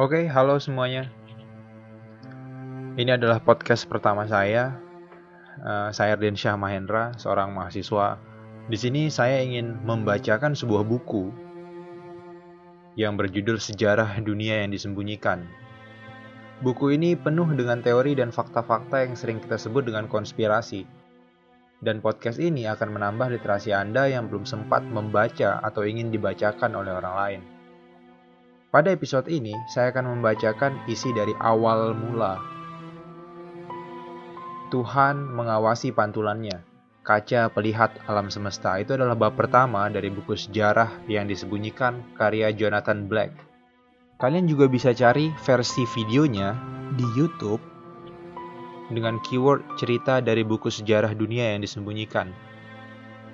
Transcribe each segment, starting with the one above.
Oke, halo semuanya. Ini adalah podcast pertama saya. Uh, saya Syah Mahendra, seorang mahasiswa. Di sini saya ingin membacakan sebuah buku yang berjudul Sejarah Dunia yang Disembunyikan. Buku ini penuh dengan teori dan fakta-fakta yang sering kita sebut dengan konspirasi. Dan podcast ini akan menambah literasi Anda yang belum sempat membaca atau ingin dibacakan oleh orang lain. Pada episode ini, saya akan membacakan isi dari awal mula. Tuhan mengawasi pantulannya. Kaca pelihat alam semesta itu adalah bab pertama dari buku sejarah yang disembunyikan karya Jonathan Black. Kalian juga bisa cari versi videonya di YouTube dengan keyword cerita dari buku sejarah dunia yang disembunyikan.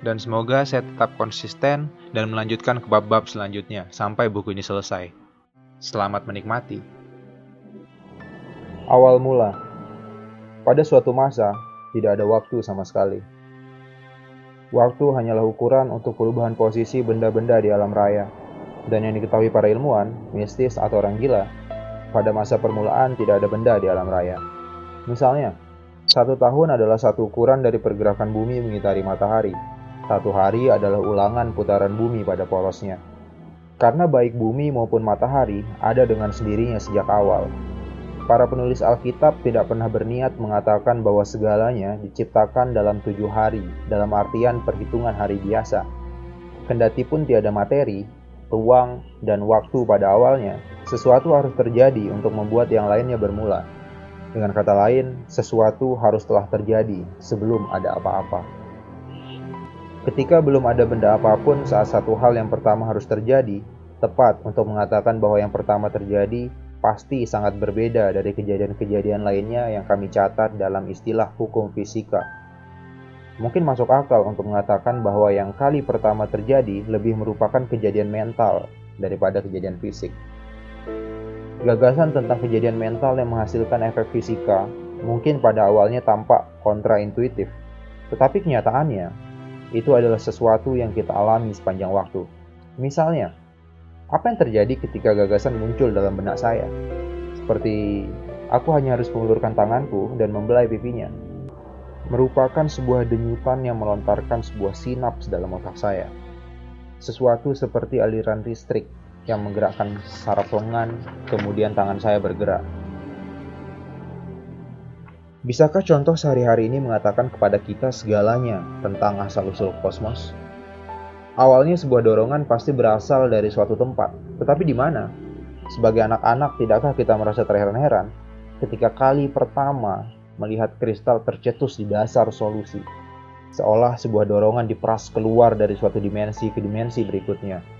Dan semoga saya tetap konsisten dan melanjutkan ke bab-bab selanjutnya sampai buku ini selesai. Selamat menikmati. Awal mula. Pada suatu masa, tidak ada waktu sama sekali. Waktu hanyalah ukuran untuk perubahan posisi benda-benda di alam raya. Dan yang diketahui para ilmuwan, mistis atau orang gila, pada masa permulaan tidak ada benda di alam raya. Misalnya, satu tahun adalah satu ukuran dari pergerakan bumi mengitari matahari. Satu hari adalah ulangan putaran bumi pada porosnya. Karena baik bumi maupun matahari ada dengan sendirinya sejak awal. Para penulis Alkitab tidak pernah berniat mengatakan bahwa segalanya diciptakan dalam tujuh hari, dalam artian perhitungan hari biasa. Kendati pun tiada materi, ruang, dan waktu pada awalnya, sesuatu harus terjadi untuk membuat yang lainnya bermula. Dengan kata lain, sesuatu harus telah terjadi sebelum ada apa-apa. Ketika belum ada benda apa pun saat satu hal yang pertama harus terjadi, tepat untuk mengatakan bahwa yang pertama terjadi pasti sangat berbeda dari kejadian-kejadian lainnya yang kami catat dalam istilah hukum fisika. Mungkin masuk akal untuk mengatakan bahwa yang kali pertama terjadi lebih merupakan kejadian mental daripada kejadian fisik. Gagasan tentang kejadian mental yang menghasilkan efek fisika mungkin pada awalnya tampak kontraintuitif, tetapi kenyataannya itu adalah sesuatu yang kita alami sepanjang waktu. Misalnya, apa yang terjadi ketika gagasan muncul dalam benak saya? Seperti, aku hanya harus mengulurkan tanganku dan membelai pipinya. Merupakan sebuah denyutan yang melontarkan sebuah sinaps dalam otak saya. Sesuatu seperti aliran listrik yang menggerakkan saraf lengan, kemudian tangan saya bergerak. Bisakah contoh sehari-hari ini mengatakan kepada kita segalanya tentang asal-usul kosmos? Awalnya sebuah dorongan pasti berasal dari suatu tempat, tetapi di mana? Sebagai anak-anak, tidakkah kita merasa terheran-heran ketika kali pertama melihat kristal tercetus di dasar solusi? Seolah sebuah dorongan diperas keluar dari suatu dimensi ke dimensi berikutnya.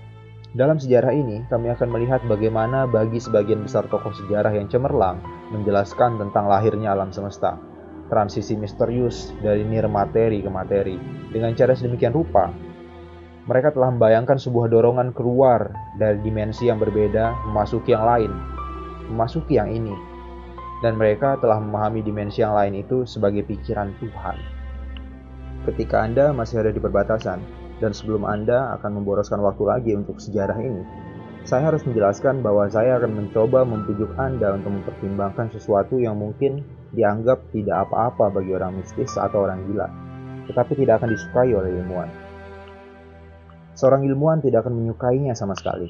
Dalam sejarah ini, kami akan melihat bagaimana bagi sebagian besar tokoh sejarah yang cemerlang menjelaskan tentang lahirnya alam semesta, transisi misterius dari nir materi ke materi. Dengan cara sedemikian rupa, mereka telah membayangkan sebuah dorongan keluar dari dimensi yang berbeda memasuki yang lain, memasuki yang ini. Dan mereka telah memahami dimensi yang lain itu sebagai pikiran Tuhan. Ketika Anda masih ada di perbatasan, dan sebelum Anda akan memboroskan waktu lagi untuk sejarah ini, saya harus menjelaskan bahwa saya akan mencoba membujuk Anda untuk mempertimbangkan sesuatu yang mungkin dianggap tidak apa-apa bagi orang mistis atau orang gila, tetapi tidak akan disukai oleh ilmuwan. Seorang ilmuwan tidak akan menyukainya sama sekali.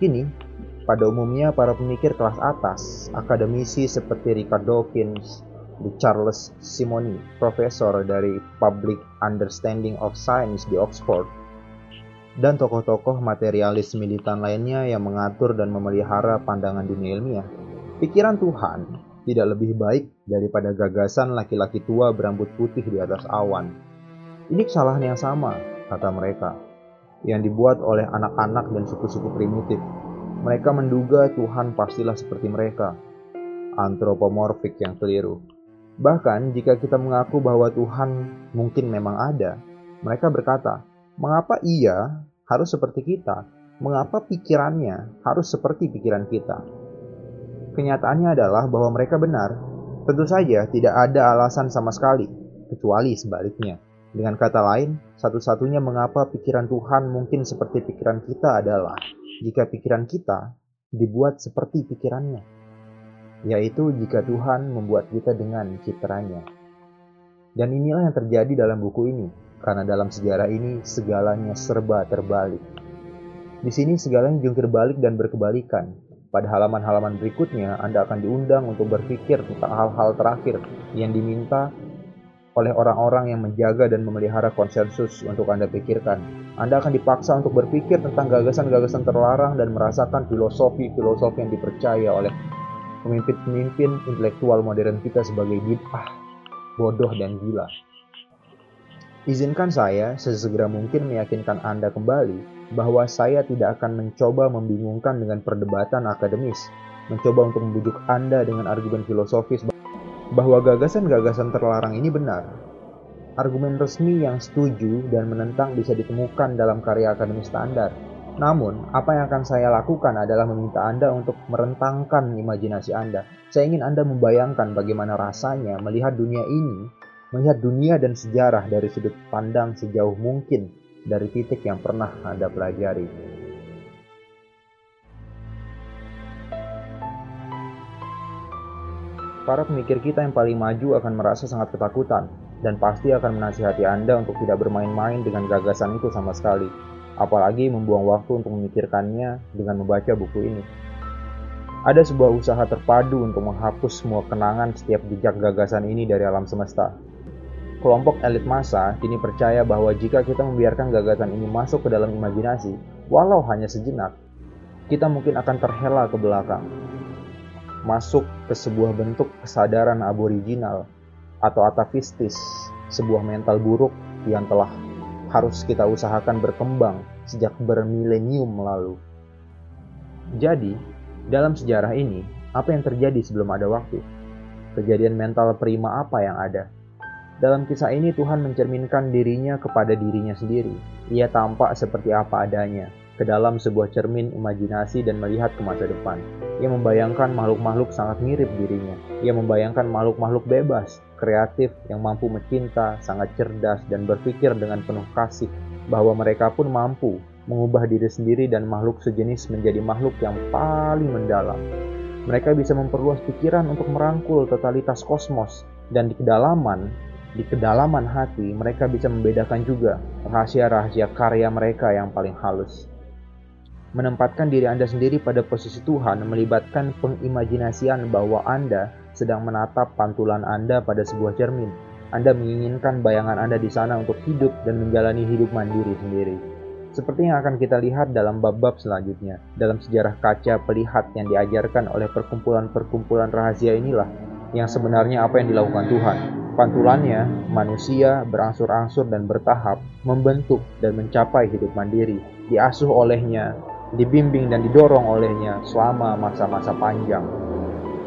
Kini, pada umumnya para pemikir kelas atas, akademisi seperti Richard Dawkins, di Charles Simoni, profesor dari Public Understanding of Science di Oxford, dan tokoh-tokoh materialis militan lainnya yang mengatur dan memelihara pandangan dunia ilmiah. Pikiran Tuhan tidak lebih baik daripada gagasan laki-laki tua berambut putih di atas awan. Ini kesalahan yang sama, kata mereka, yang dibuat oleh anak-anak dan suku-suku primitif. Mereka menduga Tuhan pastilah seperti mereka, antropomorfik yang keliru. Bahkan jika kita mengaku bahwa Tuhan mungkin memang ada, mereka berkata, "Mengapa Ia harus seperti kita? Mengapa pikirannya harus seperti pikiran kita?" Kenyataannya adalah bahwa mereka benar. Tentu saja tidak ada alasan sama sekali, kecuali sebaliknya. Dengan kata lain, satu-satunya mengapa pikiran Tuhan mungkin seperti pikiran kita adalah jika pikiran kita dibuat seperti pikirannya, yaitu jika Tuhan membuat kita dengan citranya. Dan inilah yang terjadi dalam buku ini, karena dalam sejarah ini segalanya serba terbalik. Di sini segalanya jungkir balik dan berkebalikan. Pada halaman-halaman berikutnya, Anda akan diundang untuk berpikir tentang hal-hal terakhir yang diminta oleh orang-orang yang menjaga dan memelihara konsensus untuk Anda pikirkan. Anda akan dipaksa untuk berpikir tentang gagasan-gagasan terlarang dan merasakan filosofi-filosofi yang dipercaya oleh pemimpin-pemimpin intelektual modern kita sebagai bid'ah, bodoh, dan gila. Izinkan saya sesegera mungkin meyakinkan Anda kembali bahwa saya tidak akan mencoba membingungkan dengan perdebatan akademis, mencoba untuk membujuk Anda dengan argumen filosofis bahwa gagasan-gagasan terlarang ini benar. Argumen resmi yang setuju dan menentang bisa ditemukan dalam karya akademis standar. Namun, apa yang akan saya lakukan adalah meminta Anda untuk merentangkan imajinasi Anda. Saya ingin Anda membayangkan bagaimana rasanya melihat dunia ini, melihat dunia dan sejarah dari sudut pandang sejauh mungkin dari titik yang pernah Anda pelajari. para pemikir kita yang paling maju akan merasa sangat ketakutan dan pasti akan menasihati Anda untuk tidak bermain-main dengan gagasan itu sama sekali, apalagi membuang waktu untuk memikirkannya dengan membaca buku ini. Ada sebuah usaha terpadu untuk menghapus semua kenangan setiap jejak gagasan ini dari alam semesta. Kelompok elit massa kini percaya bahwa jika kita membiarkan gagasan ini masuk ke dalam imajinasi, walau hanya sejenak, kita mungkin akan terhela ke belakang masuk ke sebuah bentuk kesadaran aboriginal atau atavistis, sebuah mental buruk yang telah harus kita usahakan berkembang sejak bermilenium lalu. Jadi, dalam sejarah ini, apa yang terjadi sebelum ada waktu? Kejadian mental prima apa yang ada? Dalam kisah ini Tuhan mencerminkan dirinya kepada dirinya sendiri. Ia tampak seperti apa adanya, ke dalam sebuah cermin imajinasi dan melihat ke masa depan. Ia membayangkan makhluk-makhluk sangat mirip dirinya. Ia membayangkan makhluk-makhluk bebas, kreatif, yang mampu mencinta, sangat cerdas, dan berpikir dengan penuh kasih bahwa mereka pun mampu mengubah diri sendiri dan makhluk sejenis menjadi makhluk yang paling mendalam. Mereka bisa memperluas pikiran untuk merangkul totalitas kosmos dan di kedalaman di kedalaman hati mereka bisa membedakan juga rahasia-rahasia karya mereka yang paling halus. Menempatkan diri Anda sendiri pada posisi Tuhan melibatkan pengimajinasian bahwa Anda sedang menatap pantulan Anda pada sebuah cermin. Anda menginginkan bayangan Anda di sana untuk hidup dan menjalani hidup mandiri sendiri. Seperti yang akan kita lihat dalam bab-bab selanjutnya, dalam sejarah kaca pelihat yang diajarkan oleh perkumpulan-perkumpulan rahasia inilah yang sebenarnya apa yang dilakukan Tuhan. Pantulannya, manusia berangsur-angsur dan bertahap membentuk dan mencapai hidup mandiri, diasuh olehnya, dibimbing dan didorong olehnya selama masa-masa panjang.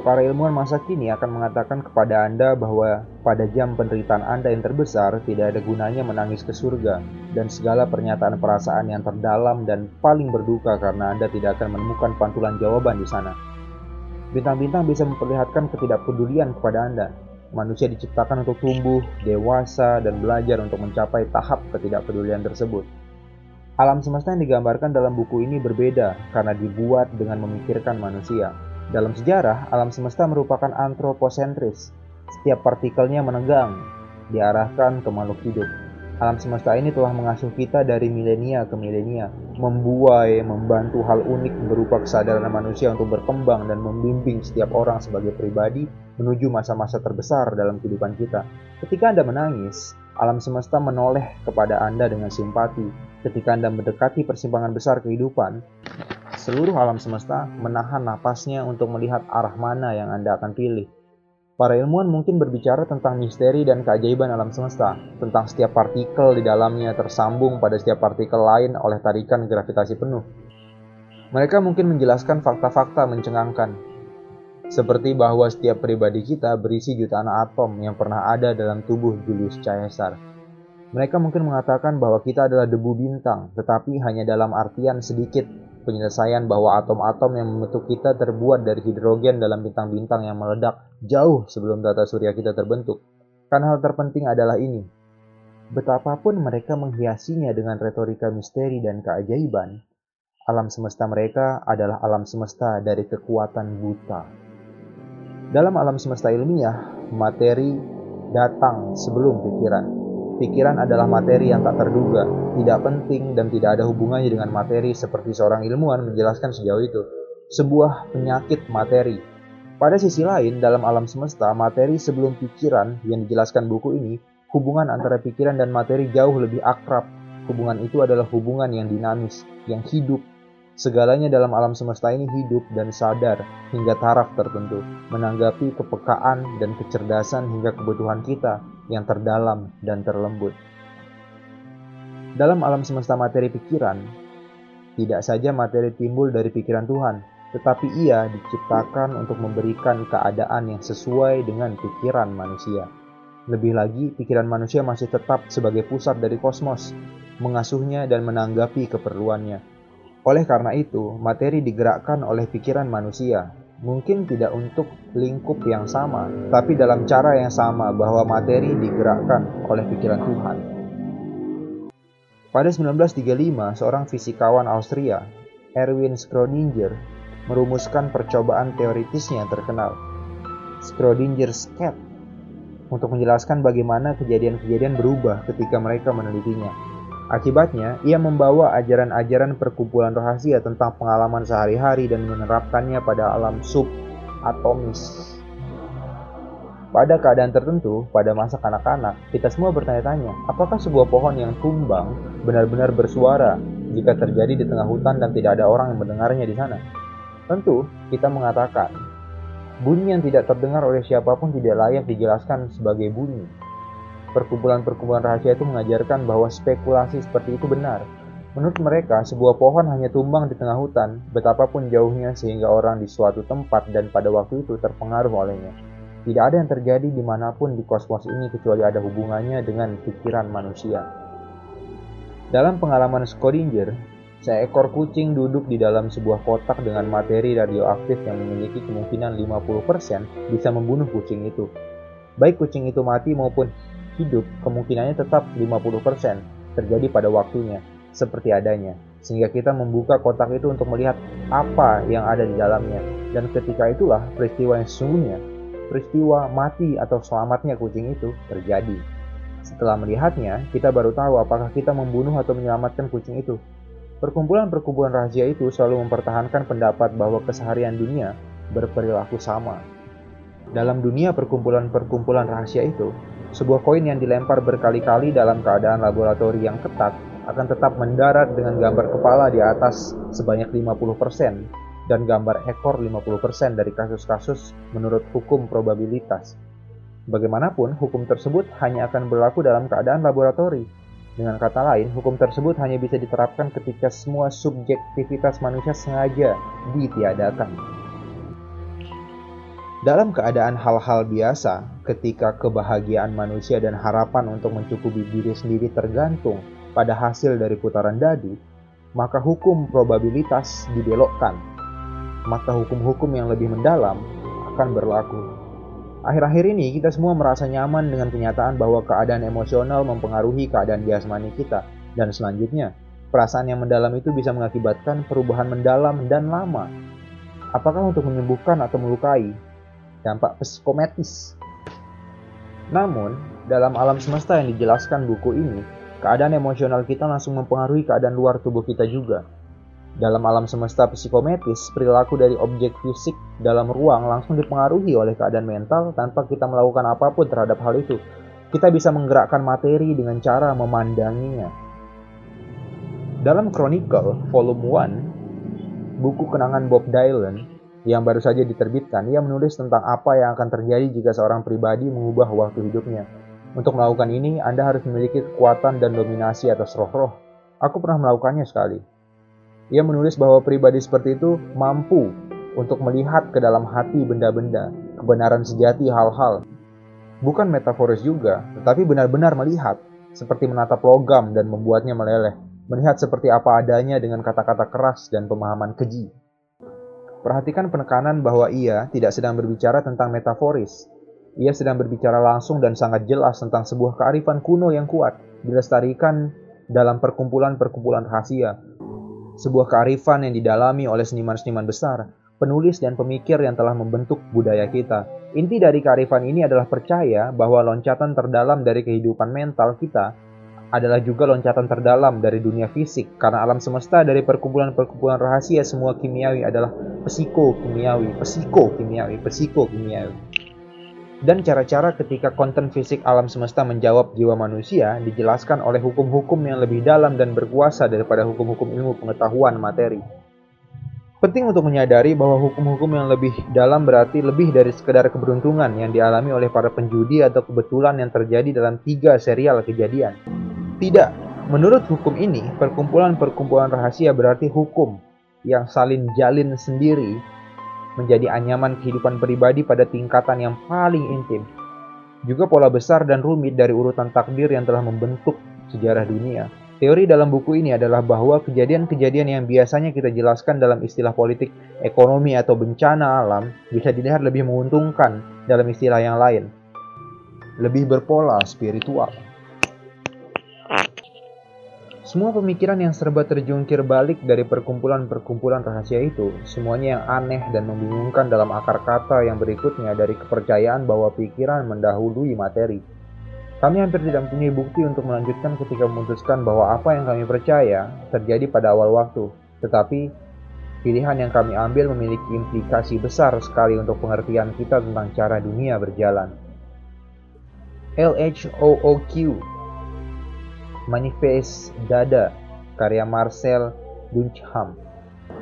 Para ilmuwan masa kini akan mengatakan kepada Anda bahwa pada jam penderitaan Anda yang terbesar tidak ada gunanya menangis ke surga dan segala pernyataan perasaan yang terdalam dan paling berduka karena Anda tidak akan menemukan pantulan jawaban di sana. Bintang-bintang bisa memperlihatkan ketidakpedulian kepada Anda. Manusia diciptakan untuk tumbuh, dewasa, dan belajar untuk mencapai tahap ketidakpedulian tersebut. Alam semesta yang digambarkan dalam buku ini berbeda karena dibuat dengan memikirkan manusia. Dalam sejarah, alam semesta merupakan antroposentris. Setiap partikelnya menegang, diarahkan ke makhluk hidup. Alam semesta ini telah mengasuh kita dari milenia ke milenia, membuai, membantu hal unik berupa kesadaran manusia untuk berkembang dan membimbing setiap orang sebagai pribadi menuju masa-masa terbesar dalam kehidupan kita. Ketika Anda menangis, alam semesta menoleh kepada Anda dengan simpati. Ketika Anda mendekati persimpangan besar kehidupan, seluruh alam semesta menahan napasnya untuk melihat arah mana yang Anda akan pilih. Para ilmuwan mungkin berbicara tentang misteri dan keajaiban alam semesta, tentang setiap partikel di dalamnya tersambung pada setiap partikel lain oleh tarikan gravitasi penuh. Mereka mungkin menjelaskan fakta-fakta mencengangkan, seperti bahwa setiap pribadi kita berisi jutaan atom yang pernah ada dalam tubuh Julius Caesar. Mereka mungkin mengatakan bahwa kita adalah debu bintang, tetapi hanya dalam artian sedikit penyelesaian bahwa atom-atom yang membentuk kita terbuat dari hidrogen dalam bintang-bintang yang meledak jauh sebelum tata surya kita terbentuk. Karena hal terpenting adalah ini. Betapapun mereka menghiasinya dengan retorika misteri dan keajaiban, Alam semesta mereka adalah alam semesta dari kekuatan buta. Dalam alam semesta ilmiah, materi datang sebelum pikiran. Pikiran adalah materi yang tak terduga, tidak penting dan tidak ada hubungannya dengan materi seperti seorang ilmuwan menjelaskan sejauh itu. Sebuah penyakit materi. Pada sisi lain, dalam alam semesta, materi sebelum pikiran yang dijelaskan buku ini, hubungan antara pikiran dan materi jauh lebih akrab. Hubungan itu adalah hubungan yang dinamis, yang hidup, Segalanya dalam alam semesta ini hidup dan sadar hingga taraf tertentu, menanggapi kepekaan dan kecerdasan hingga kebutuhan kita yang terdalam dan terlembut. Dalam alam semesta materi pikiran, tidak saja materi timbul dari pikiran Tuhan, tetapi ia diciptakan untuk memberikan keadaan yang sesuai dengan pikiran manusia. Lebih lagi, pikiran manusia masih tetap sebagai pusat dari kosmos, mengasuhnya dan menanggapi keperluannya oleh karena itu, materi digerakkan oleh pikiran manusia, mungkin tidak untuk lingkup yang sama, tapi dalam cara yang sama bahwa materi digerakkan oleh pikiran Tuhan. Pada 1935, seorang fisikawan Austria, Erwin Schrödinger, merumuskan percobaan teoritisnya yang terkenal, Schrödinger's cat, untuk menjelaskan bagaimana kejadian-kejadian berubah ketika mereka menelitinya. Akibatnya, ia membawa ajaran-ajaran perkumpulan rahasia tentang pengalaman sehari-hari dan menerapkannya pada alam subatomis. Pada keadaan tertentu, pada masa kanak-kanak, kita semua bertanya-tanya, apakah sebuah pohon yang tumbang benar-benar bersuara jika terjadi di tengah hutan dan tidak ada orang yang mendengarnya di sana? Tentu, kita mengatakan, bunyi yang tidak terdengar oleh siapa pun tidak layak dijelaskan sebagai bunyi Perkumpulan-perkumpulan rahasia itu mengajarkan bahwa spekulasi seperti itu benar. Menurut mereka, sebuah pohon hanya tumbang di tengah hutan, betapapun jauhnya sehingga orang di suatu tempat dan pada waktu itu terpengaruh olehnya. Tidak ada yang terjadi di mana pun di kosmos ini kecuali ada hubungannya dengan pikiran manusia. Dalam pengalaman Schrödinger, seekor kucing duduk di dalam sebuah kotak dengan materi radioaktif yang memiliki kemungkinan 50% bisa membunuh kucing itu. Baik kucing itu mati maupun hidup kemungkinannya tetap 50% terjadi pada waktunya, seperti adanya. Sehingga kita membuka kotak itu untuk melihat apa yang ada di dalamnya. Dan ketika itulah peristiwa yang sesungguhnya, peristiwa mati atau selamatnya kucing itu terjadi. Setelah melihatnya, kita baru tahu apakah kita membunuh atau menyelamatkan kucing itu. Perkumpulan-perkumpulan rahasia itu selalu mempertahankan pendapat bahwa keseharian dunia berperilaku sama. Dalam dunia perkumpulan-perkumpulan rahasia itu, sebuah koin yang dilempar berkali-kali dalam keadaan laboratori yang ketat akan tetap mendarat dengan gambar kepala di atas sebanyak 50% dan gambar ekor 50% dari kasus-kasus menurut hukum probabilitas. Bagaimanapun, hukum tersebut hanya akan berlaku dalam keadaan laboratori. Dengan kata lain, hukum tersebut hanya bisa diterapkan ketika semua subjektivitas manusia sengaja ditiadakan. Dalam keadaan hal-hal biasa, ketika kebahagiaan manusia dan harapan untuk mencukupi diri sendiri tergantung pada hasil dari putaran dadu, maka hukum probabilitas dibelokkan. Maka hukum-hukum yang lebih mendalam akan berlaku. Akhir-akhir ini kita semua merasa nyaman dengan kenyataan bahwa keadaan emosional mempengaruhi keadaan jasmani kita. Dan selanjutnya, perasaan yang mendalam itu bisa mengakibatkan perubahan mendalam dan lama. Apakah untuk menyembuhkan atau melukai? Dampak psikometis namun, dalam alam semesta yang dijelaskan buku ini, keadaan emosional kita langsung mempengaruhi keadaan luar tubuh kita juga. Dalam alam semesta psikometris, perilaku dari objek fisik dalam ruang langsung dipengaruhi oleh keadaan mental tanpa kita melakukan apa pun terhadap hal itu. Kita bisa menggerakkan materi dengan cara memandanginya. Dalam Chronicle Volume 1, buku kenangan Bob Dylan, yang baru saja diterbitkan, ia menulis tentang apa yang akan terjadi jika seorang pribadi mengubah waktu hidupnya. Untuk melakukan ini, Anda harus memiliki kekuatan dan dominasi atas roh-roh. Aku pernah melakukannya sekali. Ia menulis bahwa pribadi seperti itu mampu untuk melihat ke dalam hati benda-benda, kebenaran sejati hal-hal. Bukan metaforis juga, tetapi benar-benar melihat, seperti menatap logam dan membuatnya meleleh. Melihat seperti apa adanya dengan kata-kata keras dan pemahaman keji. Perhatikan penekanan bahwa ia tidak sedang berbicara tentang metaforis. Ia sedang berbicara langsung dan sangat jelas tentang sebuah kearifan kuno yang kuat, dilestarikan dalam perkumpulan-perkumpulan rahasia. sebuah kearifan yang didalami oleh seniman-seniman besar, penulis dan pemikir yang telah membentuk budaya kita. Inti dari kearifan ini adalah percaya bahwa loncatan terdalam dari kehidupan mental kita adalah juga loncatan terdalam dari dunia fisik karena alam semesta dari perkumpulan-perkumpulan rahasia semua kimiawi adalah psikokimiawi, psikokimiawi, psikokimiawi. Dan cara-cara ketika konten fisik alam semesta menjawab jiwa manusia dijelaskan oleh hukum-hukum yang lebih dalam dan berkuasa daripada hukum-hukum ilmu pengetahuan materi. Penting untuk menyadari bahwa hukum-hukum yang lebih dalam berarti lebih dari sekedar keberuntungan yang dialami oleh para penjudi atau kebetulan yang terjadi dalam tiga serial kejadian. Tidak, menurut hukum ini, perkumpulan-perkumpulan rahasia berarti hukum yang saling jalin sendiri menjadi anyaman kehidupan pribadi pada tingkatan yang paling intim. Juga pola besar dan rumit dari urutan takdir yang telah membentuk sejarah dunia. Teori dalam buku ini adalah bahwa kejadian-kejadian yang biasanya kita jelaskan dalam istilah politik, ekonomi, atau bencana alam bisa dilihat lebih menguntungkan dalam istilah yang lain. Lebih berpola spiritual. Semua pemikiran yang serba terjungkir balik dari perkumpulan-perkumpulan rahasia itu, semuanya yang aneh dan membingungkan dalam akar kata yang berikutnya dari kepercayaan bahwa pikiran mendahului materi. Kami hampir tidak mempunyai bukti untuk melanjutkan ketika memutuskan bahwa apa yang kami percaya terjadi pada awal waktu, tetapi pilihan yang kami ambil memiliki implikasi besar sekali untuk pengertian kita tentang cara dunia berjalan. LHOOQ Manifest Dada karya Marcel Duchamp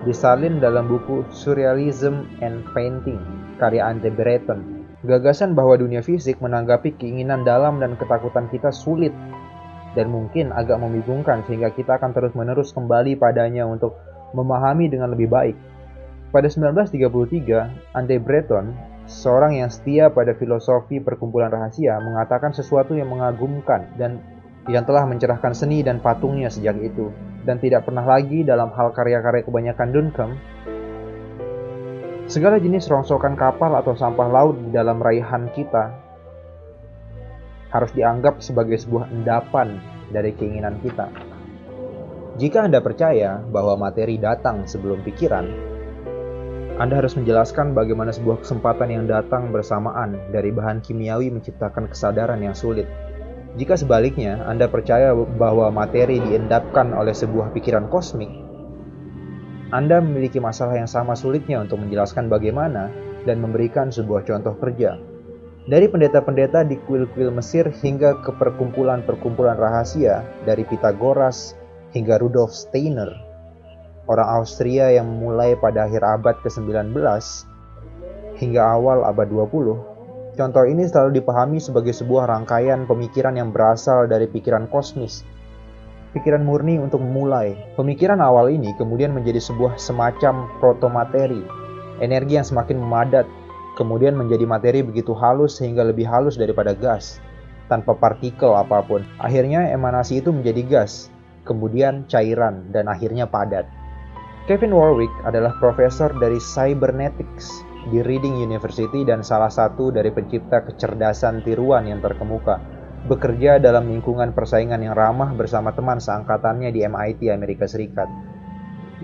disalin dalam buku Surrealism and Painting karya Andre Breton. Gagasan bahwa dunia fisik menanggapi keinginan dalam dan ketakutan kita sulit dan mungkin agak membingungkan sehingga kita akan terus-menerus kembali padanya untuk memahami dengan lebih baik. Pada 1933, Andre Breton, seorang yang setia pada filosofi perkumpulan rahasia, mengatakan sesuatu yang mengagumkan dan yang telah mencerahkan seni dan patungnya sejak itu, dan tidak pernah lagi dalam hal karya-karya kebanyakan Duncombe, segala jenis rongsokan kapal atau sampah laut di dalam raihan kita harus dianggap sebagai sebuah endapan dari keinginan kita. Jika Anda percaya bahwa materi datang sebelum pikiran, Anda harus menjelaskan bagaimana sebuah kesempatan yang datang bersamaan dari bahan kimiawi menciptakan kesadaran yang sulit jika sebaliknya Anda percaya bahwa materi diendapkan oleh sebuah pikiran kosmik, Anda memiliki masalah yang sama sulitnya untuk menjelaskan bagaimana dan memberikan sebuah contoh kerja. Dari pendeta-pendeta di kuil-kuil Mesir hingga ke perkumpulan-perkumpulan rahasia dari Pitagoras hingga Rudolf Steiner, orang Austria yang mulai pada akhir abad ke-19 hingga awal abad 20 Contoh ini selalu dipahami sebagai sebuah rangkaian pemikiran yang berasal dari pikiran kosmis, pikiran murni untuk memulai. Pemikiran awal ini kemudian menjadi sebuah semacam protomateri, energi yang semakin memadat, kemudian menjadi materi begitu halus sehingga lebih halus daripada gas, tanpa partikel apa pun. Akhirnya emanasi itu menjadi gas, kemudian cairan, dan akhirnya padat. Kevin Warwick adalah profesor dari cybernetics di Reading University dan salah satu dari pencipta kecerdasan tiruan yang terkemuka. Bekerja dalam lingkungan persaingan yang ramah bersama teman seangkatannya di MIT Amerika Serikat.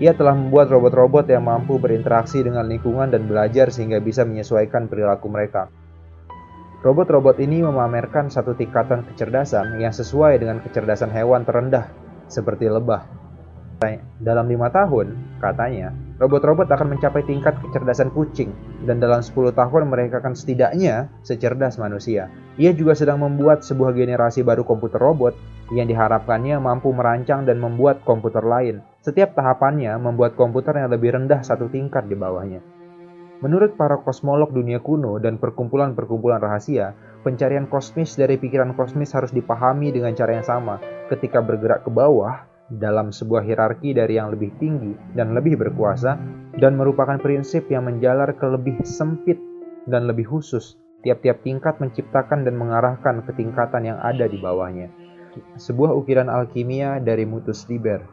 Ia telah membuat robot-robot yang mampu berinteraksi dengan lingkungan dan belajar sehingga bisa menyesuaikan perilaku mereka. Robot-robot ini memamerkan satu tingkatan kecerdasan yang sesuai dengan kecerdasan hewan terendah, seperti lebah. Dalam lima tahun, katanya, robot-robot akan mencapai tingkat kecerdasan kucing, dan dalam 10 tahun mereka akan setidaknya secerdas manusia. Ia juga sedang membuat sebuah generasi baru komputer robot yang diharapkannya mampu merancang dan membuat komputer lain. Setiap tahapannya membuat komputer yang lebih rendah satu tingkat di bawahnya. Menurut para kosmolog dunia kuno dan perkumpulan-perkumpulan rahasia, pencarian kosmis dari pikiran kosmis harus dipahami dengan cara yang sama. Ketika bergerak ke bawah, dalam sebuah hierarki dari yang lebih tinggi dan lebih berkuasa, dan merupakan prinsip yang menjalar ke lebih sempit dan lebih khusus. Tiap-tiap tingkat menciptakan dan mengarahkan ke tingkatan yang ada di bawahnya. Sebuah ukiran alkimia dari Mutus Liber.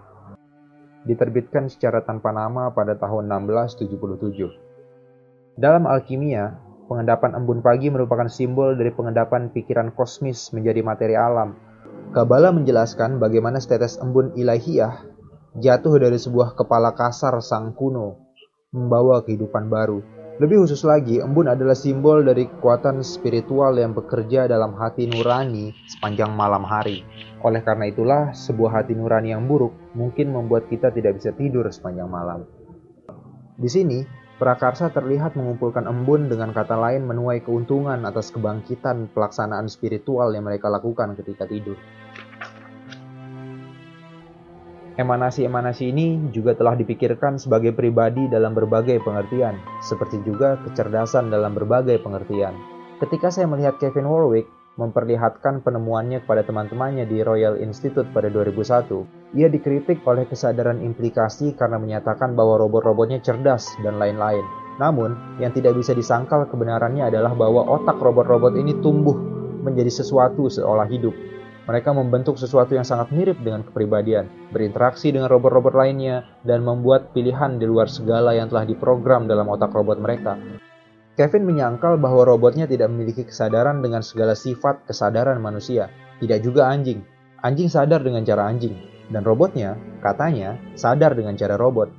Diterbitkan secara tanpa nama pada tahun 1677. Dalam alkimia, pengendapan embun pagi merupakan simbol dari pengendapan pikiran kosmis menjadi materi alam Kabala menjelaskan bagaimana setetes embun ilahiyah jatuh dari sebuah kepala kasar sang kuno, membawa kehidupan baru. Lebih khusus lagi, embun adalah simbol dari kekuatan spiritual yang bekerja dalam hati nurani sepanjang malam hari. Oleh karena itulah, sebuah hati nurani yang buruk mungkin membuat kita tidak bisa tidur sepanjang malam. Di sini, Prakarsa terlihat mengumpulkan embun dengan kata lain menuai keuntungan atas kebangkitan pelaksanaan spiritual yang mereka lakukan ketika tidur. Emanasi-emanasi ini juga telah dipikirkan sebagai pribadi dalam berbagai pengertian, seperti juga kecerdasan dalam berbagai pengertian. Ketika saya melihat Kevin Warwick memperlihatkan penemuannya kepada teman-temannya di Royal Institute pada 2001, ia dikritik oleh kesadaran implikasi karena menyatakan bahwa robot-robotnya cerdas dan lain-lain. Namun, yang tidak bisa disangkal kebenarannya adalah bahwa otak robot-robot ini tumbuh menjadi sesuatu seolah hidup, mereka membentuk sesuatu yang sangat mirip dengan kepribadian, berinteraksi dengan robot-robot lainnya, dan membuat pilihan di luar segala yang telah diprogram dalam otak robot mereka. Kevin menyangkal bahwa robotnya tidak memiliki kesadaran dengan segala sifat kesadaran manusia, tidak juga anjing. Anjing sadar dengan cara anjing, dan robotnya, katanya, sadar dengan cara robot.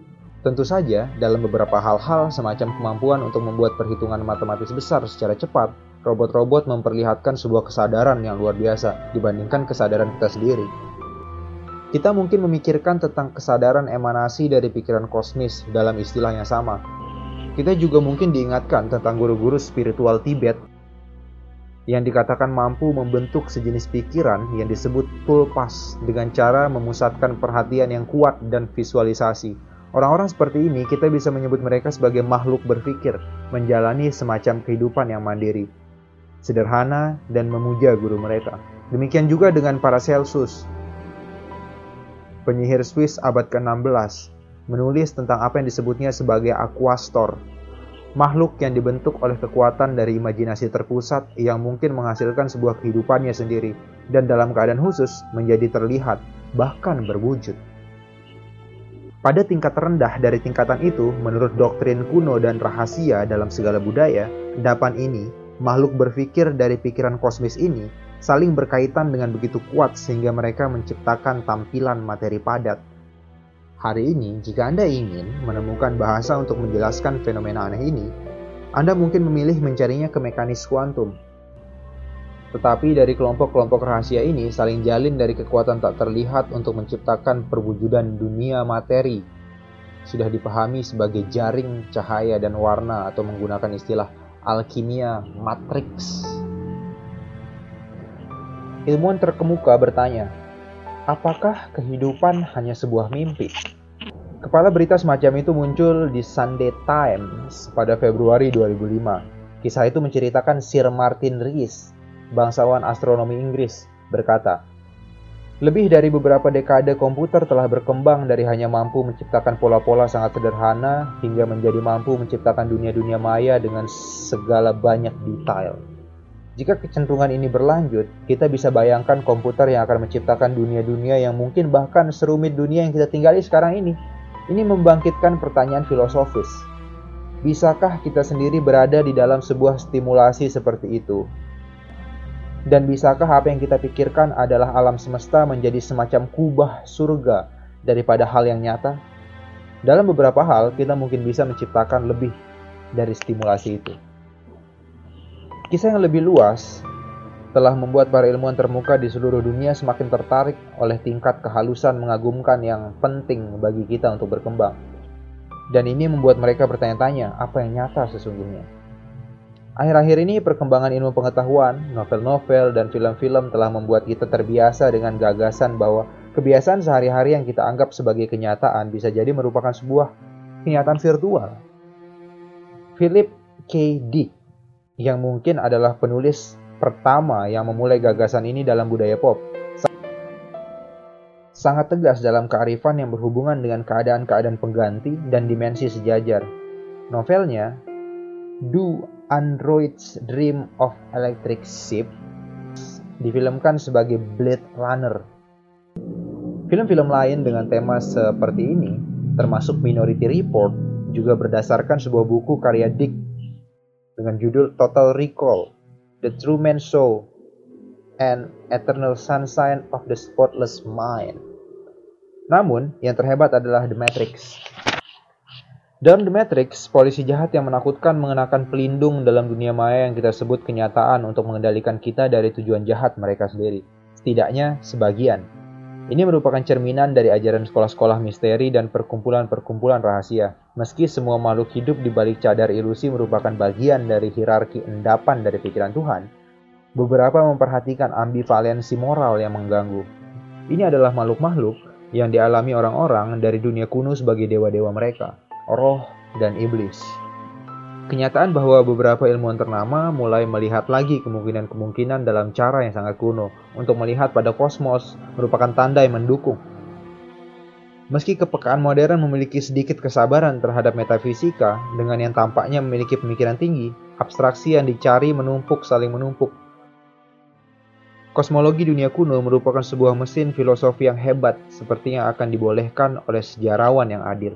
Tentu saja, dalam beberapa hal-hal semacam kemampuan untuk membuat perhitungan matematis besar secara cepat, robot-robot memperlihatkan sebuah kesadaran yang luar biasa dibandingkan kesadaran kita sendiri. Kita mungkin memikirkan tentang kesadaran emanasi dari pikiran kosmis dalam istilah yang sama. Kita juga mungkin diingatkan tentang guru-guru spiritual Tibet yang dikatakan mampu membentuk sejenis pikiran yang disebut tulpas dengan cara memusatkan perhatian yang kuat dan visualisasi. Orang-orang seperti ini kita bisa menyebut mereka sebagai makhluk berpikir, menjalani semacam kehidupan yang mandiri sederhana, dan memuja guru mereka. Demikian juga dengan para Celsus. Penyihir Swiss abad ke-16 menulis tentang apa yang disebutnya sebagai aquastor, makhluk yang dibentuk oleh kekuatan dari imajinasi terpusat yang mungkin menghasilkan sebuah kehidupannya sendiri dan dalam keadaan khusus menjadi terlihat, bahkan berwujud. Pada tingkat rendah dari tingkatan itu, menurut doktrin kuno dan rahasia dalam segala budaya, endapan ini makhluk berpikir dari pikiran kosmis ini saling berkaitan dengan begitu kuat sehingga mereka menciptakan tampilan materi padat. Hari ini, jika Anda ingin menemukan bahasa untuk menjelaskan fenomena aneh ini, Anda mungkin memilih mencarinya ke mekanis kuantum. Tetapi dari kelompok-kelompok rahasia ini saling jalin dari kekuatan tak terlihat untuk menciptakan perwujudan dunia materi. Sudah dipahami sebagai jaring, cahaya, dan warna atau menggunakan istilah alkimia matrix. Ilmuwan terkemuka bertanya, apakah kehidupan hanya sebuah mimpi? Kepala berita semacam itu muncul di Sunday Times pada Februari 2005. Kisah itu menceritakan Sir Martin Rees, bangsawan astronomi Inggris, berkata, lebih dari beberapa dekade komputer telah berkembang dari hanya mampu menciptakan pola-pola sangat sederhana hingga menjadi mampu menciptakan dunia-dunia maya dengan segala banyak detail. Jika kecenderungan ini berlanjut, kita bisa bayangkan komputer yang akan menciptakan dunia-dunia yang mungkin bahkan serumit dunia yang kita tinggali sekarang ini. Ini membangkitkan pertanyaan filosofis. Bisakah kita sendiri berada di dalam sebuah stimulasi seperti itu? Dan bisakah apa yang kita pikirkan adalah alam semesta menjadi semacam kubah surga daripada hal yang nyata? Dalam beberapa hal, kita mungkin bisa menciptakan lebih dari stimulasi itu. Kisah yang lebih luas telah membuat para ilmuwan termuka di seluruh dunia semakin tertarik oleh tingkat kehalusan mengagumkan yang penting bagi kita untuk berkembang. Dan ini membuat mereka bertanya-tanya apa yang nyata sesungguhnya. Akhir-akhir ini perkembangan ilmu pengetahuan, novel-novel, dan film-film telah membuat kita terbiasa dengan gagasan bahwa kebiasaan sehari-hari yang kita anggap sebagai kenyataan bisa jadi merupakan sebuah kenyataan virtual. Philip K. Dick, yang mungkin adalah penulis pertama yang memulai gagasan ini dalam budaya pop, sangat tegas dalam kearifan yang berhubungan dengan keadaan-keadaan pengganti dan dimensi sejajar. Novelnya, Do Android's Dream of Electric Sheep difilmkan sebagai Blade Runner. Film-film lain dengan tema seperti ini, termasuk Minority Report, juga berdasarkan sebuah buku karya Dick dengan judul Total Recall, The Truman Show, and Eternal Sunshine of the Spotless Mind. Namun, yang terhebat adalah The Matrix. Dalam The Matrix, polisi jahat yang menakutkan mengenakan pelindung dalam dunia maya yang kita sebut kenyataan untuk mengendalikan kita dari tujuan jahat mereka sendiri. Setidaknya sebagian. Ini merupakan cerminan dari ajaran sekolah-sekolah misteri dan perkumpulan-perkumpulan rahasia. Meski semua makhluk hidup di balik cadar ilusi merupakan bagian dari hierarki endapan dari pikiran Tuhan, beberapa memperhatikan ambivalensi moral yang mengganggu. Ini adalah makhluk-makhluk yang dialami orang-orang dari dunia kuno sebagai dewa-dewa mereka, roh dan iblis. Kenyataan bahwa beberapa ilmuwan ternama mulai melihat lagi kemungkinan-kemungkinan dalam cara yang sangat kuno untuk melihat pada kosmos merupakan tanda yang mendukung. Meski kepekaan modern memiliki sedikit kesabaran terhadap metafisika dengan yang tampaknya memiliki pemikiran tinggi, abstraksi yang dicari menumpuk saling menumpuk Kosmologi dunia kuno merupakan sebuah mesin filosofi yang hebat seperti yang akan dibolehkan oleh sejarawan yang adil.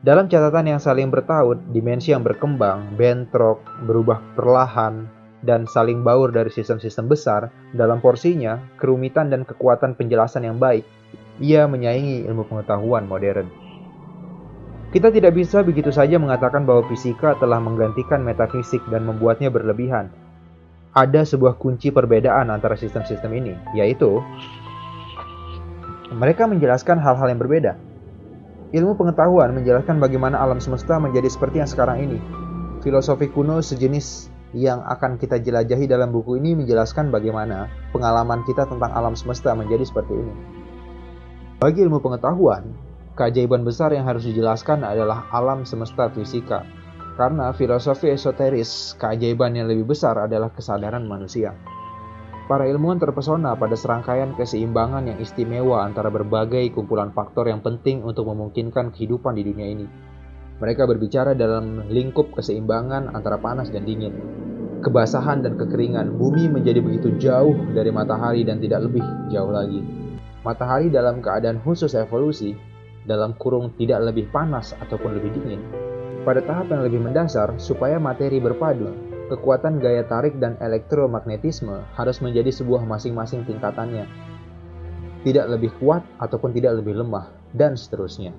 Dalam catatan yang saling bertaut, dimensi yang berkembang, bentrok, berubah perlahan, dan saling baur dari sistem-sistem besar, dalam porsinya, kerumitan dan kekuatan penjelasan yang baik, ia menyaingi ilmu pengetahuan modern. Kita tidak bisa begitu saja mengatakan bahwa fisika telah menggantikan metafisik dan membuatnya berlebihan, ada sebuah kunci perbedaan antara sistem-sistem ini, yaitu mereka menjelaskan hal-hal yang berbeda. Ilmu pengetahuan menjelaskan bagaimana alam semesta menjadi seperti yang sekarang ini. Filosofi kuno sejenis yang akan kita jelajahi dalam buku ini menjelaskan bagaimana pengalaman kita tentang alam semesta menjadi seperti ini. Bagi ilmu pengetahuan, keajaiban besar yang harus dijelaskan adalah alam semesta fisika, karena filosofi esoteris, keajaiban yang lebih besar adalah kesadaran manusia. Para ilmuwan terpesona pada serangkaian keseimbangan yang istimewa antara berbagai kumpulan faktor yang penting untuk memungkinkan kehidupan di dunia ini. Mereka berbicara dalam lingkup keseimbangan antara panas dan dingin. Kebasahan dan kekeringan, bumi menjadi begitu jauh dari matahari dan tidak lebih jauh lagi. Matahari dalam keadaan khusus evolusi, dalam kurung tidak lebih panas ataupun lebih dingin, pada tahap yang lebih mendasar, supaya materi berpadu, kekuatan gaya tarik dan elektromagnetisme harus menjadi sebuah masing-masing tingkatannya. Tidak lebih kuat ataupun tidak lebih lemah, dan seterusnya.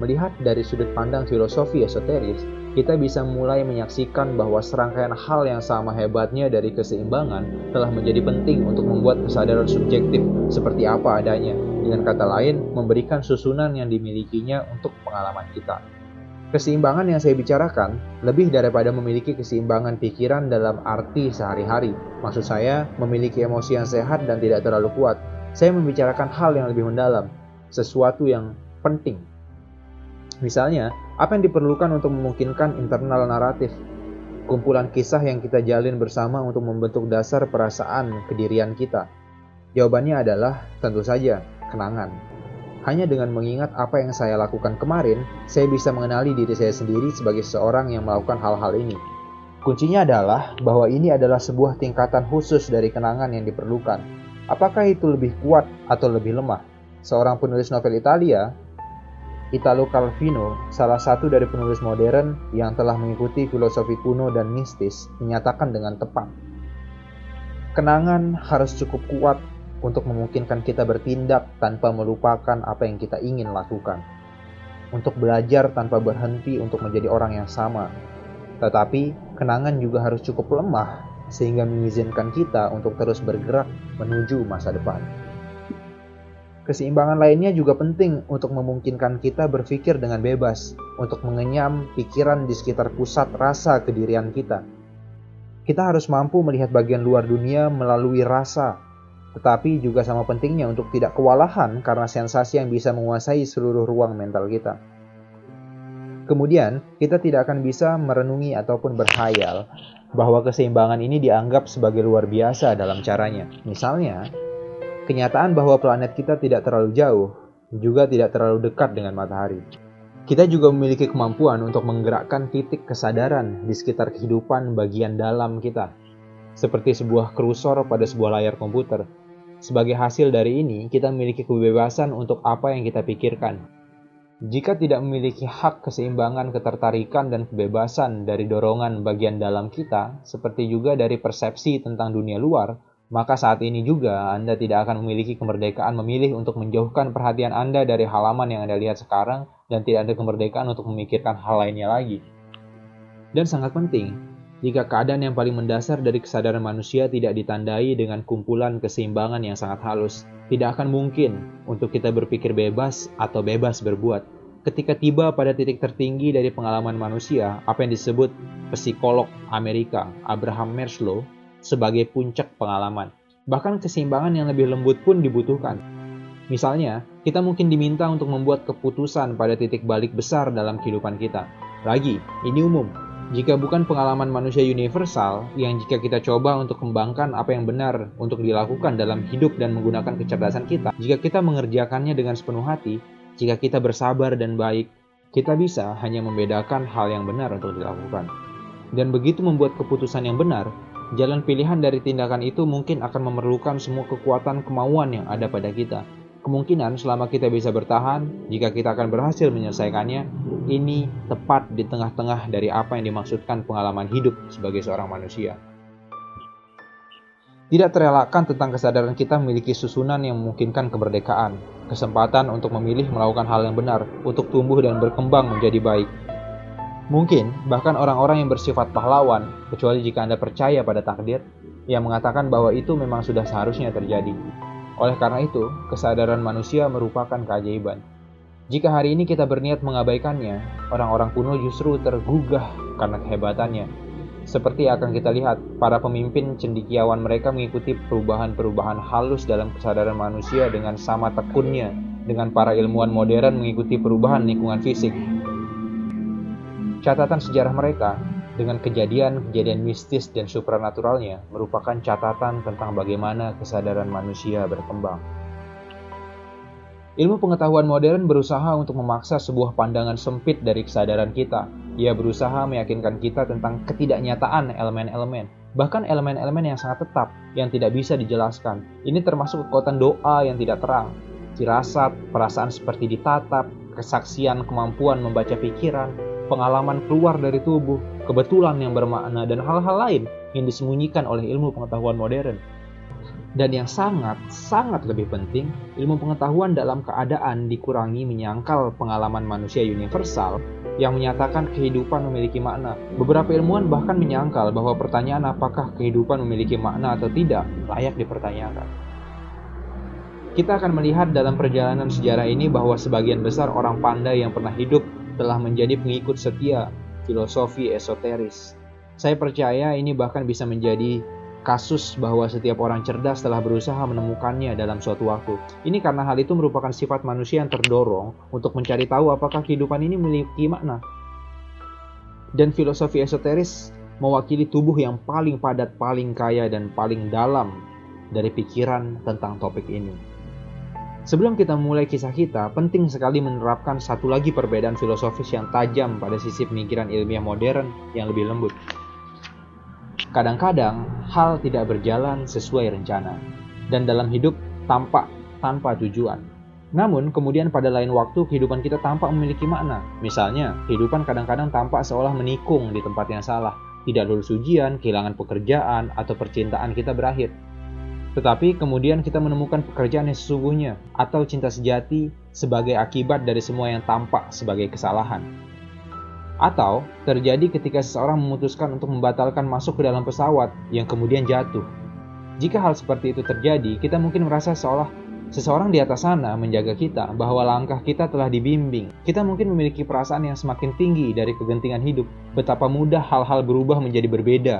Melihat dari sudut pandang filosofi esoteris, kita bisa mulai menyaksikan bahwa serangkaian hal yang sama hebatnya dari keseimbangan telah menjadi penting untuk membuat kesadaran subjektif seperti apa adanya. Dengan kata lain, memberikan susunan yang dimilikinya untuk pengalaman kita. Keseimbangan yang saya bicarakan lebih daripada memiliki keseimbangan pikiran dalam arti sehari-hari. Maksud saya, memiliki emosi yang sehat dan tidak terlalu kuat. Saya membicarakan hal yang lebih mendalam, sesuatu yang penting. Misalnya, apa yang diperlukan untuk memungkinkan internal naratif, kumpulan kisah yang kita jalin bersama untuk membentuk dasar perasaan kedirian kita. Jawabannya adalah tentu saja kenangan. Hanya dengan mengingat apa yang saya lakukan kemarin, saya bisa mengenali diri saya sendiri sebagai seorang yang melakukan hal-hal ini. Kuncinya adalah bahwa ini adalah sebuah tingkatan khusus dari kenangan yang diperlukan. Apakah itu lebih kuat atau lebih lemah? Seorang penulis novel Italia, Italo Calvino, salah satu dari penulis modern yang telah mengikuti filosofi kuno dan mistis, menyatakan dengan tepat. Kenangan harus cukup kuat untuk memungkinkan kita bertindak tanpa melupakan apa yang kita ingin lakukan, untuk belajar tanpa berhenti untuk menjadi orang yang sama. Tetapi, kenangan juga harus cukup lemah sehingga mengizinkan kita untuk terus bergerak menuju masa depan. Keseimbangan lainnya juga penting untuk memungkinkan kita berpikir dengan bebas, untuk mengenyam pikiran di sekitar pusat rasa kedirian kita. Kita harus mampu melihat bagian luar dunia melalui rasa tetapi juga sama pentingnya untuk tidak kewalahan karena sensasi yang bisa menguasai seluruh ruang mental kita. Kemudian, kita tidak akan bisa merenungi ataupun berhayal bahwa keseimbangan ini dianggap sebagai luar biasa dalam caranya. Misalnya, kenyataan bahwa planet kita tidak terlalu jauh, juga tidak terlalu dekat dengan matahari. Kita juga memiliki kemampuan untuk menggerakkan titik kesadaran di sekitar kehidupan bagian dalam kita, seperti sebuah kursor pada sebuah layar komputer sebagai hasil dari ini, kita memiliki kebebasan untuk apa yang kita pikirkan. Jika tidak memiliki hak keseimbangan ketertarikan dan kebebasan dari dorongan bagian dalam kita, seperti juga dari persepsi tentang dunia luar, maka saat ini juga Anda tidak akan memiliki kemerdekaan memilih untuk menjauhkan perhatian Anda dari halaman yang Anda lihat sekarang dan tidak ada kemerdekaan untuk memikirkan hal lainnya lagi. Dan sangat penting, jika keadaan yang paling mendasar dari kesadaran manusia tidak ditandai dengan kumpulan keseimbangan yang sangat halus, tidak akan mungkin untuk kita berpikir bebas atau bebas berbuat. Ketika tiba pada titik tertinggi dari pengalaman manusia, apa yang disebut psikolog Amerika Abraham Maslow sebagai puncak pengalaman. Bahkan keseimbangan yang lebih lembut pun dibutuhkan. Misalnya, kita mungkin diminta untuk membuat keputusan pada titik balik besar dalam kehidupan kita. Lagi, ini umum. Jika bukan pengalaman manusia universal yang jika kita coba untuk kembangkan apa yang benar untuk dilakukan dalam hidup dan menggunakan kecerdasan kita, jika kita mengerjakannya dengan sepenuh hati, jika kita bersabar dan baik, kita bisa hanya membedakan hal yang benar untuk dilakukan. Dan begitu membuat keputusan yang benar, Jalan pilihan dari tindakan itu mungkin akan memerlukan semua kekuatan kemauan yang ada pada kita. Kemungkinan selama kita bisa bertahan, jika kita akan berhasil menyelesaikannya, ini tepat di tengah-tengah dari apa yang dimaksudkan pengalaman hidup sebagai seorang manusia. Tidak terelakkan tentang kesadaran kita memiliki susunan yang memungkinkan kemerdekaan, kesempatan untuk memilih melakukan hal yang benar, untuk tumbuh dan berkembang menjadi baik, Mungkin bahkan orang-orang yang bersifat pahlawan, kecuali jika Anda percaya pada takdir, yang mengatakan bahwa itu memang sudah seharusnya terjadi. Oleh karena itu, kesadaran manusia merupakan keajaiban. Jika hari ini kita berniat mengabaikannya, orang-orang kuno justru tergugah karena kehebatannya. Seperti akan kita lihat, para pemimpin cendikiawan mereka mengikuti perubahan-perubahan halus dalam kesadaran manusia dengan sama tekunnya dengan para ilmuwan modern mengikuti perubahan lingkungan fisik Catatan sejarah mereka dengan kejadian-kejadian mistis dan supranaturalnya merupakan catatan tentang bagaimana kesadaran manusia berkembang. Ilmu pengetahuan modern berusaha untuk memaksa sebuah pandangan sempit dari kesadaran kita. Ia berusaha meyakinkan kita tentang ketidaknyataan elemen-elemen, bahkan elemen-elemen yang sangat tetap yang tidak bisa dijelaskan. Ini termasuk kekuatan doa yang tidak terang, firasat, perasaan seperti ditatap, kesaksian kemampuan membaca pikiran, pengalaman keluar dari tubuh, kebetulan yang bermakna, dan hal-hal lain yang disembunyikan oleh ilmu pengetahuan modern. Dan yang sangat, sangat lebih penting, ilmu pengetahuan dalam keadaan dikurangi menyangkal pengalaman manusia universal yang menyatakan kehidupan memiliki makna. Beberapa ilmuwan bahkan menyangkal bahwa pertanyaan apakah kehidupan memiliki makna atau tidak layak dipertanyakan. Kita akan melihat dalam perjalanan sejarah ini bahwa sebagian besar orang pandai yang pernah hidup telah menjadi pengikut setia filosofi esoteris. Saya percaya ini bahkan bisa menjadi kasus bahwa setiap orang cerdas telah berusaha menemukannya dalam suatu waktu. Ini karena hal itu merupakan sifat manusia yang terdorong untuk mencari tahu apakah kehidupan ini memiliki makna. Dan filosofi esoteris mewakili tubuh yang paling padat, paling kaya, dan paling dalam dari pikiran tentang topik ini. Sebelum kita mulai kisah kita, penting sekali menerapkan satu lagi perbedaan filosofis yang tajam pada sisi pemikiran ilmiah modern yang lebih lembut. Kadang-kadang hal tidak berjalan sesuai rencana, dan dalam hidup tampak tanpa tujuan. Namun, kemudian pada lain waktu kehidupan kita tampak memiliki makna. Misalnya, kehidupan kadang-kadang tampak seolah menikung di tempat yang salah, tidak lulus ujian, kehilangan pekerjaan, atau percintaan kita berakhir. Tetapi kemudian kita menemukan pekerjaan yang sesungguhnya atau cinta sejati sebagai akibat dari semua yang tampak sebagai kesalahan. Atau terjadi ketika seseorang memutuskan untuk membatalkan masuk ke dalam pesawat yang kemudian jatuh. Jika hal seperti itu terjadi, kita mungkin merasa seolah seseorang di atas sana menjaga kita bahwa langkah kita telah dibimbing. Kita mungkin memiliki perasaan yang semakin tinggi dari kegentingan hidup. Betapa mudah hal-hal berubah menjadi berbeda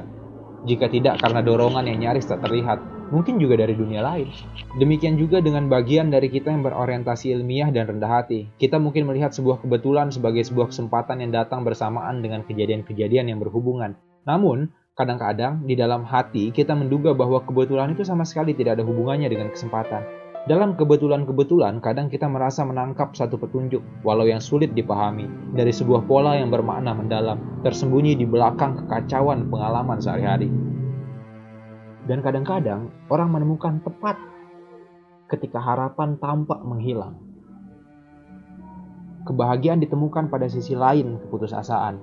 jika tidak karena dorongan yang nyaris tak terlihat mungkin juga dari dunia lain. Demikian juga dengan bagian dari kita yang berorientasi ilmiah dan rendah hati. Kita mungkin melihat sebuah kebetulan sebagai sebuah kesempatan yang datang bersamaan dengan kejadian-kejadian yang berhubungan. Namun, kadang-kadang di dalam hati kita menduga bahwa kebetulan itu sama sekali tidak ada hubungannya dengan kesempatan. Dalam kebetulan-kebetulan, kadang kita merasa menangkap satu petunjuk, walau yang sulit dipahami, dari sebuah pola yang bermakna mendalam, tersembunyi di belakang kekacauan pengalaman sehari-hari. Dan kadang-kadang orang menemukan tepat ketika harapan tampak menghilang. Kebahagiaan ditemukan pada sisi lain keputusasaan,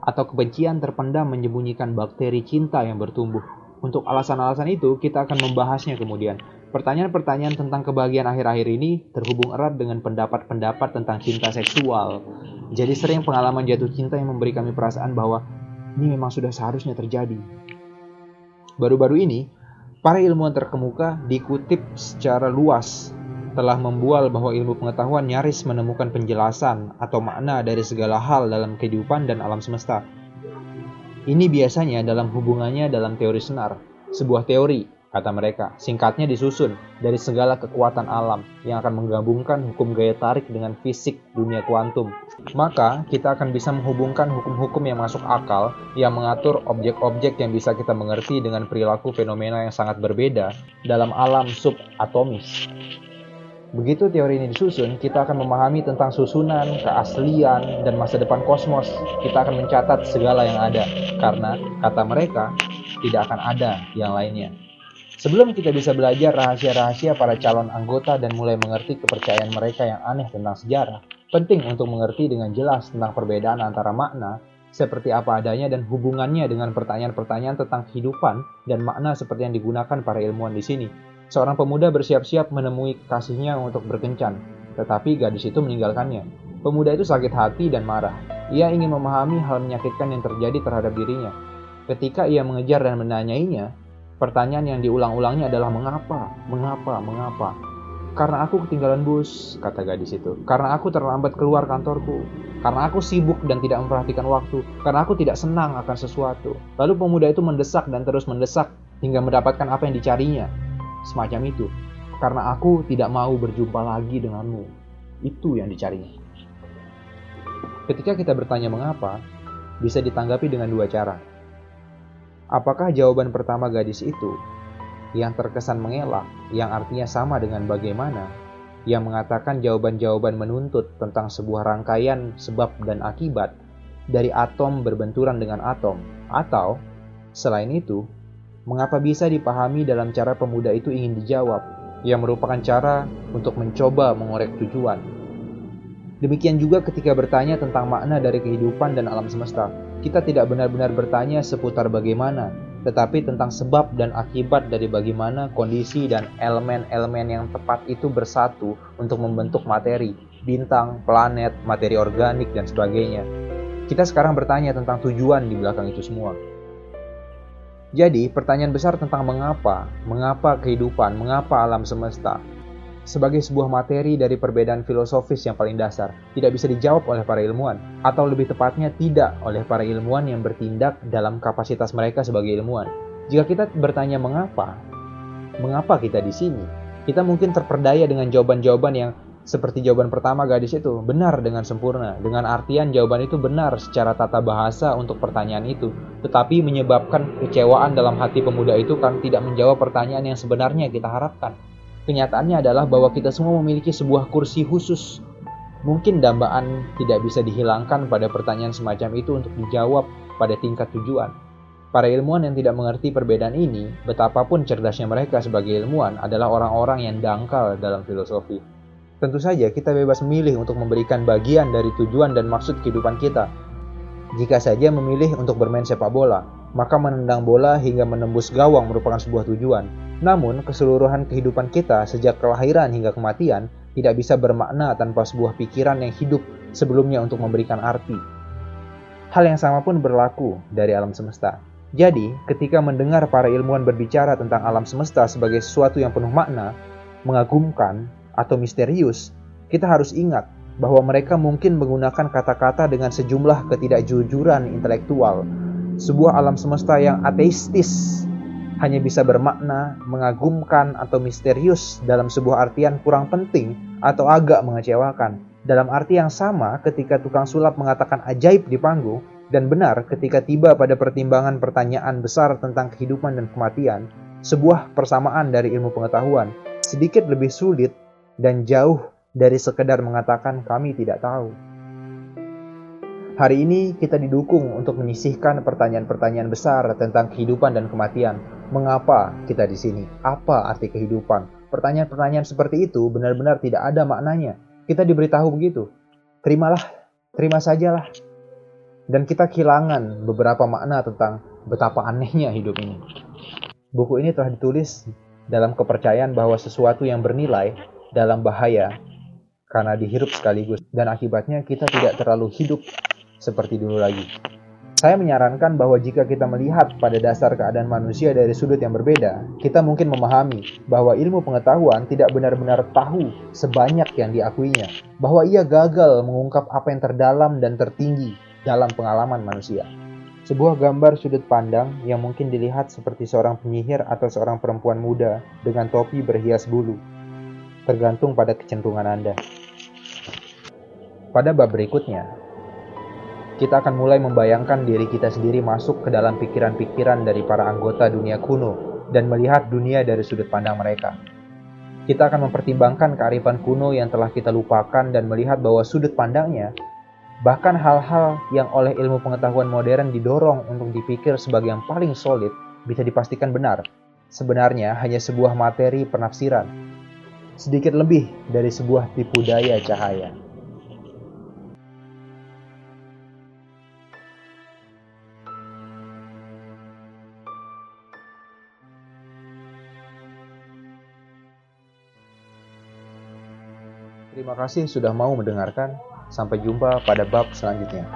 atau kebencian terpendam menyembunyikan bakteri cinta yang bertumbuh. Untuk alasan-alasan itu, kita akan membahasnya kemudian. Pertanyaan-pertanyaan tentang kebahagiaan akhir-akhir ini terhubung erat dengan pendapat-pendapat tentang cinta seksual. Jadi sering pengalaman jatuh cinta yang memberi kami perasaan bahwa ini memang sudah seharusnya terjadi. Baru-baru ini, para ilmuwan terkemuka dikutip secara luas telah membual bahwa ilmu pengetahuan nyaris menemukan penjelasan atau makna dari segala hal dalam kehidupan dan alam semesta. Ini biasanya dalam hubungannya dalam teori senar, sebuah teori, kata mereka, singkatnya disusun dari segala kekuatan alam yang akan menggabungkan hukum gaya tarik dengan fisik dunia kuantum. Maka, kita akan bisa menghubungkan hukum-hukum yang masuk akal yang mengatur objek-objek yang bisa kita mengerti dengan perilaku fenomena yang sangat berbeda dalam alam subatomis. Begitu teori ini disusun, kita akan memahami tentang susunan, keaslian, dan masa depan kosmos. Kita akan mencatat segala yang ada, karena kata mereka tidak akan ada yang lainnya. Sebelum kita bisa belajar rahasia-rahasia para calon anggota dan mulai mengerti kepercayaan mereka yang aneh tentang sejarah, penting untuk mengerti dengan jelas tentang perbedaan antara makna seperti apa adanya dan hubungannya dengan pertanyaan-pertanyaan tentang kehidupan dan makna seperti yang digunakan para ilmuwan di sini. Seorang pemuda bersiap-siap menemui kekasihnya untuk berkencan, tetapi gadis itu meninggalkannya. Pemuda itu sakit hati dan marah. Ia ingin memahami hal menyakitkan yang terjadi terhadap dirinya. Ketika ia mengejar dan menanyainya, pertanyaan yang diulang-ulangnya adalah mengapa, mengapa, mengapa. Karena aku ketinggalan bus, kata gadis itu. Karena aku terlambat keluar kantorku. Karena aku sibuk dan tidak memperhatikan waktu. Karena aku tidak senang akan sesuatu. Lalu pemuda itu mendesak dan terus mendesak hingga mendapatkan apa yang dicarinya semacam itu. Karena aku tidak mau berjumpa lagi denganmu. Itu yang dicarinya. Ketika kita bertanya mengapa, bisa ditanggapi dengan dua cara. Apakah jawaban pertama gadis itu yang terkesan mengelak, yang artinya sama dengan bagaimana, yang mengatakan jawaban-jawaban menuntut tentang sebuah rangkaian sebab dan akibat dari atom berbenturan dengan atom, atau selain itu, mengapa bisa dipahami dalam cara pemuda itu ingin dijawab, yang merupakan cara untuk mencoba mengorek tujuan. Demikian juga ketika bertanya tentang makna dari kehidupan dan alam semesta, kita tidak benar-benar bertanya seputar bagaimana, tetapi tentang sebab dan akibat dari bagaimana kondisi dan elemen-elemen yang tepat itu bersatu untuk membentuk materi, bintang, planet, materi organik, dan sebagainya. Kita sekarang bertanya tentang tujuan di belakang itu semua. Jadi, pertanyaan besar tentang mengapa, mengapa kehidupan, mengapa alam semesta, sebagai sebuah materi dari perbedaan filosofis yang paling dasar, tidak bisa dijawab oleh para ilmuwan, atau lebih tepatnya tidak oleh para ilmuwan yang bertindak dalam kapasitas mereka sebagai ilmuwan. Jika kita bertanya mengapa, mengapa kita di sini, kita mungkin terperdaya dengan jawaban-jawaban yang seperti jawaban pertama gadis itu, benar dengan sempurna, dengan artian jawaban itu benar secara tata bahasa untuk pertanyaan itu, tetapi menyebabkan kecewaan dalam hati pemuda itu kan tidak menjawab pertanyaan yang sebenarnya kita harapkan. Kenyataannya adalah bahwa kita semua memiliki sebuah kursi khusus. Mungkin dambaan tidak bisa dihilangkan pada pertanyaan semacam itu untuk dijawab pada tingkat tujuan. Para ilmuwan yang tidak mengerti perbedaan ini, betapapun cerdasnya mereka sebagai ilmuwan adalah orang-orang yang dangkal dalam filosofi. Tentu saja kita bebas memilih untuk memberikan bagian dari tujuan dan maksud kehidupan kita. Jika saja memilih untuk bermain sepak bola, maka menendang bola hingga menembus gawang merupakan sebuah tujuan. Namun, keseluruhan kehidupan kita sejak kelahiran hingga kematian tidak bisa bermakna tanpa sebuah pikiran yang hidup sebelumnya untuk memberikan arti. Hal yang sama pun berlaku dari alam semesta. Jadi, ketika mendengar para ilmuwan berbicara tentang alam semesta sebagai sesuatu yang penuh makna, mengagumkan, atau misterius, kita harus ingat bahwa mereka mungkin menggunakan kata-kata dengan sejumlah ketidakjujuran intelektual. Sebuah alam semesta yang ateistis hanya bisa bermakna mengagumkan atau misterius dalam sebuah artian kurang penting atau agak mengecewakan. Dalam arti yang sama ketika tukang sulap mengatakan ajaib di panggung dan benar ketika tiba pada pertimbangan pertanyaan besar tentang kehidupan dan kematian, sebuah persamaan dari ilmu pengetahuan sedikit lebih sulit dan jauh dari sekedar mengatakan kami tidak tahu. Hari ini kita didukung untuk menyisihkan pertanyaan-pertanyaan besar tentang kehidupan dan kematian. Mengapa kita di sini? Apa arti kehidupan? Pertanyaan-pertanyaan seperti itu benar-benar tidak ada maknanya. Kita diberitahu begitu. Terimalah, terima sajalah. Dan kita kehilangan beberapa makna tentang betapa anehnya hidup ini. Buku ini telah ditulis dalam kepercayaan bahwa sesuatu yang bernilai dalam bahaya karena dihirup sekaligus dan akibatnya kita tidak terlalu hidup seperti dulu lagi. Saya menyarankan bahwa jika kita melihat pada dasar keadaan manusia dari sudut yang berbeda, kita mungkin memahami bahwa ilmu pengetahuan tidak benar-benar tahu sebanyak yang diakuinya, bahwa ia gagal mengungkap apa yang terdalam dan tertinggi dalam pengalaman manusia. Sebuah gambar sudut pandang yang mungkin dilihat seperti seorang penyihir atau seorang perempuan muda dengan topi berhias bulu, tergantung pada kecenderungan Anda. Pada bab berikutnya, kita akan mulai membayangkan diri kita sendiri masuk ke dalam pikiran-pikiran dari para anggota dunia kuno dan melihat dunia dari sudut pandang mereka. Kita akan mempertimbangkan kearifan kuno yang telah kita lupakan dan melihat bahwa sudut pandangnya, bahkan hal-hal yang oleh ilmu pengetahuan modern didorong untuk dipikir sebagai yang paling solid, bisa dipastikan benar. Sebenarnya hanya sebuah materi penafsiran, sedikit lebih dari sebuah tipu daya cahaya. Terima kasih sudah mau mendengarkan. Sampai jumpa pada bab selanjutnya.